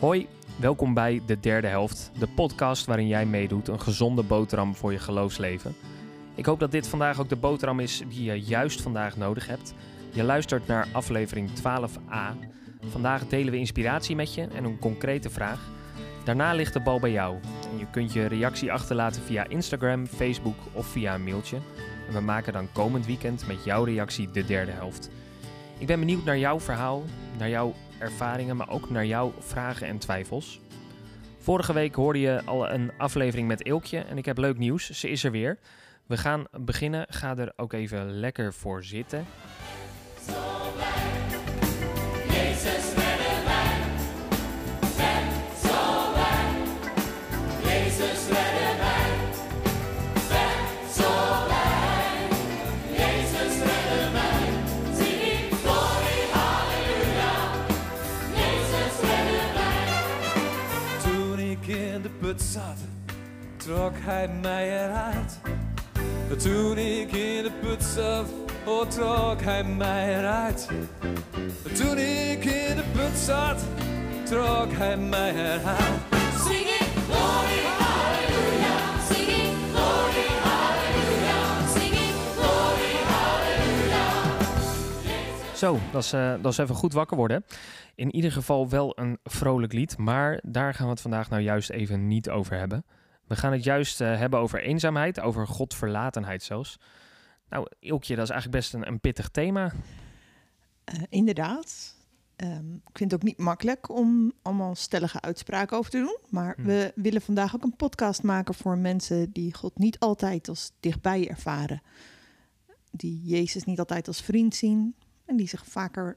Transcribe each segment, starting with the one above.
Hoi, welkom bij De Derde Helft, de podcast waarin jij meedoet een gezonde boterham voor je geloofsleven. Ik hoop dat dit vandaag ook de boterham is die je juist vandaag nodig hebt. Je luistert naar aflevering 12a. Vandaag delen we inspiratie met je en een concrete vraag. Daarna ligt de bal bij jou. En je kunt je reactie achterlaten via Instagram, Facebook of via een mailtje. En we maken dan komend weekend met jouw reactie de derde helft. Ik ben benieuwd naar jouw verhaal, naar jouw ervaringen, maar ook naar jouw vragen en twijfels. Vorige week hoorde je al een aflevering met Eelkje en ik heb leuk nieuws. Ze is er weer. We gaan beginnen. Ga er ook even lekker voor zitten. Put zat, trok hij mij eruit. Toen ik in de put zat, oh, trok hij mij eruit. Toen ik in de put zat, trok hij mij eruit. Zo, dat is, eh, dat is even goed wakker worden. In ieder geval wel een vrolijk lied, maar daar gaan we het vandaag nou juist even niet over hebben. We gaan het juist eh, hebben over eenzaamheid, over godverlatenheid zelfs. Nou, Ilkje, dat is eigenlijk best een, een pittig thema. Eh, inderdaad. Ehm, ik vind het ook niet makkelijk om allemaal stellige uitspraken over te doen. Maar Hmm. we willen vandaag ook een podcast maken voor mensen die God niet altijd als dichtbij ervaren. Die Jezus niet altijd als vriend zien. En die zich vaker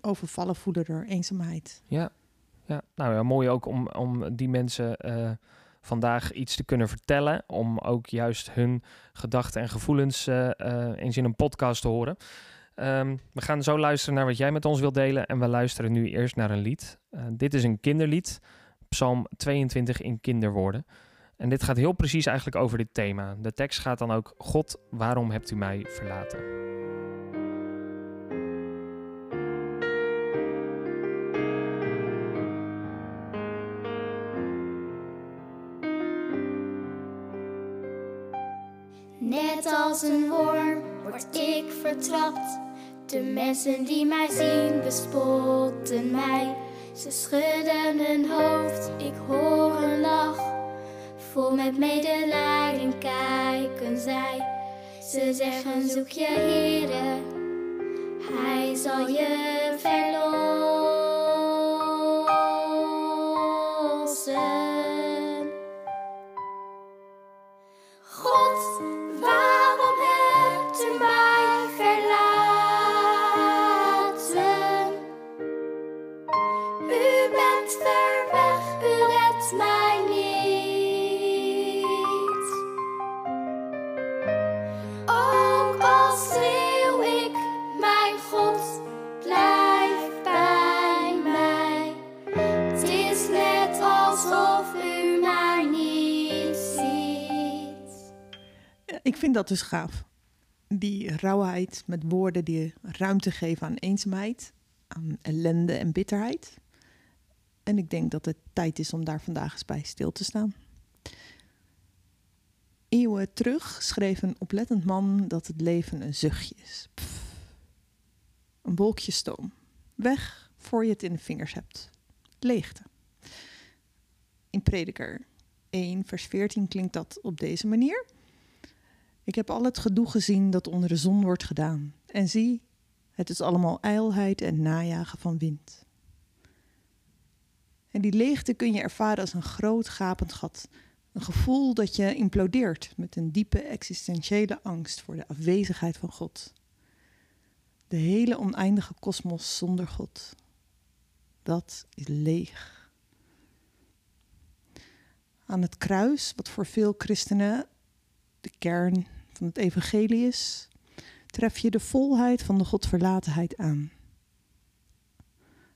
overvallen voelen door eenzaamheid. Ja, ja. nou ja, mooi ook om, om die mensen eh, vandaag iets te kunnen vertellen. Om ook juist hun gedachten en gevoelens eh, eens in een podcast te horen. Ehm, we gaan zo luisteren naar wat jij met ons wilt delen. En we luisteren nu eerst naar een lied. Dit is een kinderlied, Psalm 22 in kinderwoorden. En dit gaat heel precies eigenlijk over dit thema. De tekst gaat dan ook: God, waarom hebt u mij verlaten? Als een worm word ik vertrapt. De mensen die mij zien bespotten mij. Ze schudden hun hoofd, ik hoor een lach. Vol met medelijden kijken zij. Ze zeggen zoek je Heere, hij zal je verlossen. Vind dat dus gaaf. Die rauwheid met woorden die ruimte geven aan eenzaamheid, aan ellende en bitterheid. En ik denk dat het tijd is om daar vandaag eens bij stil te staan. Eeuwen terug schreef een oplettend man dat het leven een zuchtje is. Een wolkje stoom. Weg voor je het in de vingers hebt. Leegte. In Prediker 1, vers 14 klinkt dat op deze manier. Ik heb al het gedoe gezien dat onder de zon wordt gedaan. En zie, het is allemaal ijlheid en najagen van wind. En die leegte kun je ervaren als een groot gapend gat. Een gevoel dat je implodeert met een diepe existentiële angst voor de afwezigheid van God. De hele oneindige kosmos zonder God. Dat is leeg. Aan het kruis, wat voor veel christenen de kern van het evangelie is, tref je de volheid van de godverlatenheid aan.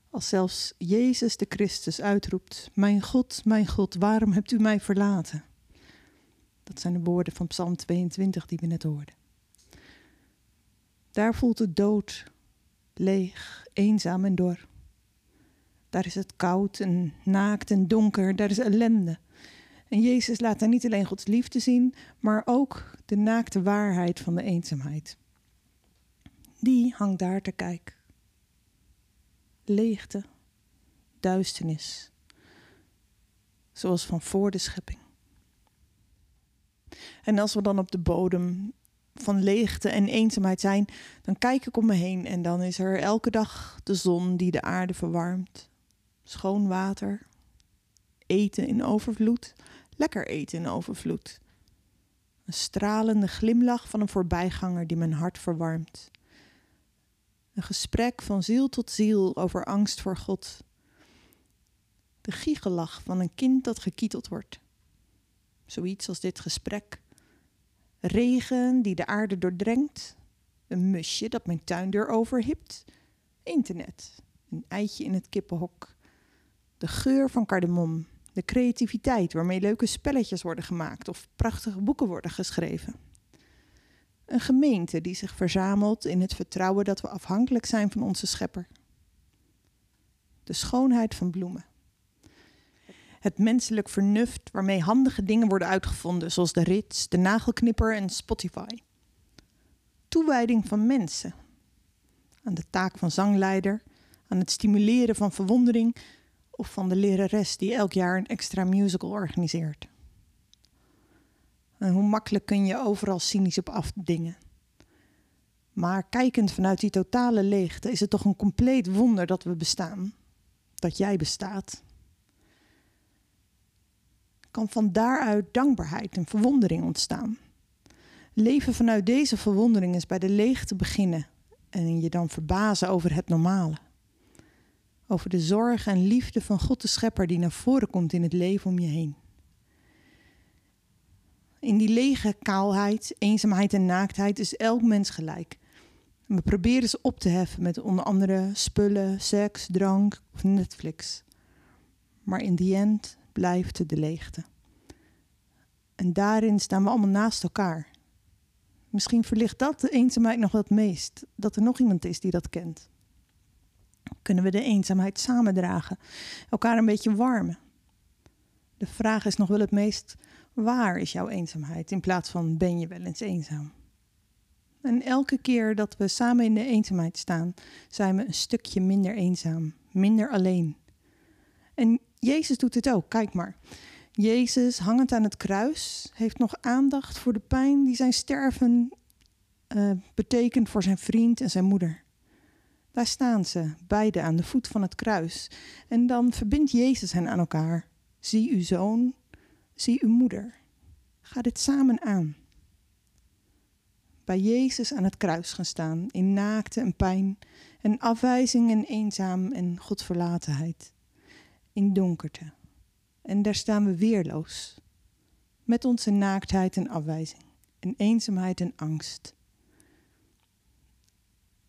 Als zelfs Jezus de Christus uitroept: Mijn God, mijn God, waarom hebt u mij verlaten? Dat zijn de woorden van Psalm 22 die we net hoorden. Daar voelt de dood leeg, eenzaam en dor. Daar is het koud en naakt en donker, daar is ellende. En Jezus laat daar niet alleen Gods liefde zien, maar ook de naakte waarheid van de eenzaamheid. Die hangt daar te kijken. Leegte, duisternis, zoals van voor de schepping. En als we dan op de bodem van leegte en eenzaamheid zijn, dan kijk ik om me heen en dan is er elke dag de zon die de aarde verwarmt. Schoon water, eten in overvloed, lekker eten in overvloed. Een stralende glimlach van een voorbijganger die mijn hart verwarmt. Een gesprek van ziel tot ziel over angst voor God. De giechelach van een kind dat gekieteld wordt. Zoiets als dit gesprek. Regen die de aarde doordrenkt. Een musje dat mijn tuindeur overhipt. Internet. Een eitje in het kippenhok. De geur van kardemom. De creativiteit waarmee leuke spelletjes worden gemaakt of prachtige boeken worden geschreven. Een gemeente die zich verzamelt in het vertrouwen dat we afhankelijk zijn van onze schepper. De schoonheid van bloemen. Het menselijk vernuft waarmee handige dingen worden uitgevonden, zoals de rits, de nagelknipper en Spotify. Toewijding van mensen. Aan de taak van zangleider, aan het stimuleren van verwondering of van de lerares die elk jaar een extra musical organiseert. En hoe makkelijk kun je overal cynisch op afdingen. Maar kijkend vanuit die totale leegte is het toch een compleet wonder dat we bestaan. Dat jij bestaat. Kan van daaruit dankbaarheid en verwondering ontstaan. Leven vanuit deze verwondering is bij de leegte beginnen en je dan verbazen over het normale. Over de zorg en liefde van God de Schepper die naar voren komt in het leven om je heen. In die lege kaalheid, eenzaamheid en naaktheid is elk mens gelijk. We proberen ze op te heffen met onder andere spullen, seks, drank of Netflix. Maar in die end blijft het de leegte. En daarin staan we allemaal naast elkaar. Misschien verlicht dat de eenzaamheid nog wel het meest, dat er nog iemand is die dat kent. Kunnen we de eenzaamheid samen dragen, elkaar een beetje warmen? De vraag is nog wel het meest: waar is jouw eenzaamheid in plaats van ben je wel eens eenzaam? En elke keer dat we samen in de eenzaamheid staan, zijn we een stukje minder eenzaam, minder alleen. En Jezus doet het ook, kijk maar. Jezus, hangend aan het kruis, heeft nog aandacht voor de pijn die zijn sterven uh, betekent voor zijn vriend en zijn moeder. Daar staan ze, beide aan de voet van het kruis. En dan verbindt Jezus hen aan elkaar. Zie uw zoon, zie uw moeder. Ga dit samen aan. Bij Jezus aan het kruis gaan staan, in naakte en pijn, en afwijzing en eenzaam en godverlatenheid. In donkerte. En daar staan we weerloos. Met onze naaktheid en afwijzing, en eenzaamheid en angst.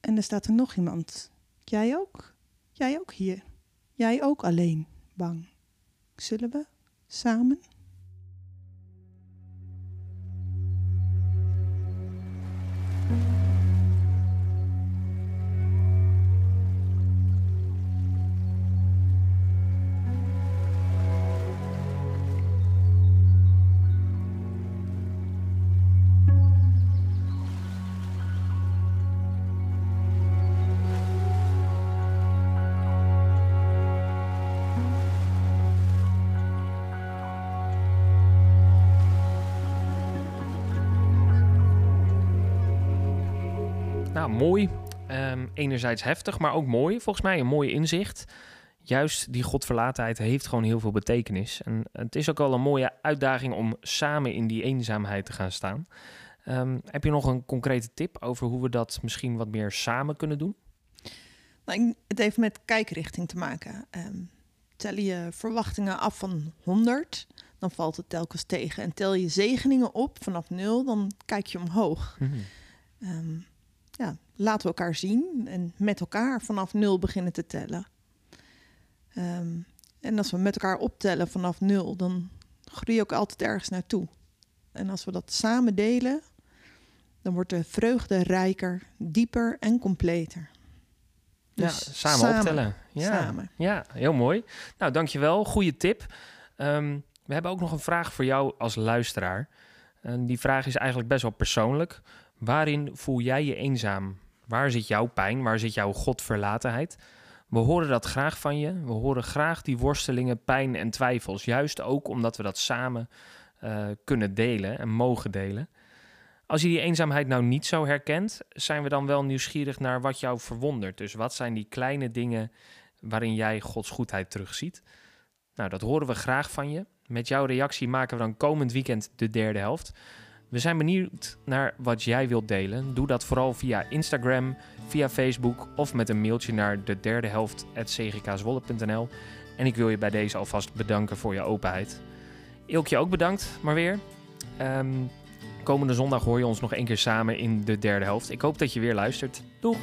En er staat er nog iemand. Jij ook? Jij ook hier? Jij ook alleen, bang? Zullen we samen? Mooi. Ehm, enerzijds heftig, maar ook mooi. Volgens mij een mooi inzicht. Juist die godverlatenheid heeft gewoon heel veel betekenis. En het is ook wel een mooie uitdaging om samen in die eenzaamheid te gaan staan. Ehm, heb je nog een concrete tip over hoe we dat misschien wat meer samen kunnen doen? Nou, het heeft met kijkrichting te maken. Ehm, tel je verwachtingen af van 100, dan valt het telkens tegen. En tel je zegeningen op vanaf 0, dan kijk je omhoog. Ehm, ja, laten we elkaar zien en met elkaar vanaf 0 beginnen te tellen. Ehm, en als we met elkaar optellen vanaf 0, dan groei je ook altijd ergens naartoe. En als we dat samen delen, dan wordt de vreugde rijker, dieper en completer. Dus ja, samen, samen. optellen. Ja. Samen. ja, heel mooi. Nou, dankjewel. Goeie tip. Ehm, we hebben ook nog een vraag voor jou als luisteraar. En die vraag is eigenlijk best wel persoonlijk. Waarin voel jij je eenzaam? Waar zit jouw pijn? Waar zit jouw godverlatenheid? We horen dat graag van je. We horen graag die worstelingen, pijn en twijfels. Juist ook omdat we dat samen eh, kunnen delen en mogen delen. Als je die eenzaamheid nou niet zo herkent, zijn we dan wel nieuwsgierig naar wat jou verwondert. Dus wat zijn die kleine dingen waarin jij Gods goedheid terugziet? Nou, dat horen we graag van je. Met jouw reactie maken we dan komend weekend de derde helft. We zijn benieuwd naar wat jij wilt delen. Doe dat vooral via Instagram, via Facebook of met een mailtje naar de derde helft cgkzwolle.nl. En ik wil je bij deze alvast bedanken voor je openheid. Ilkje ook bedankt, maar weer. Ehm, komende zondag hoor je ons nog één keer samen in de derde helft. Ik hoop dat je weer luistert. Doeg!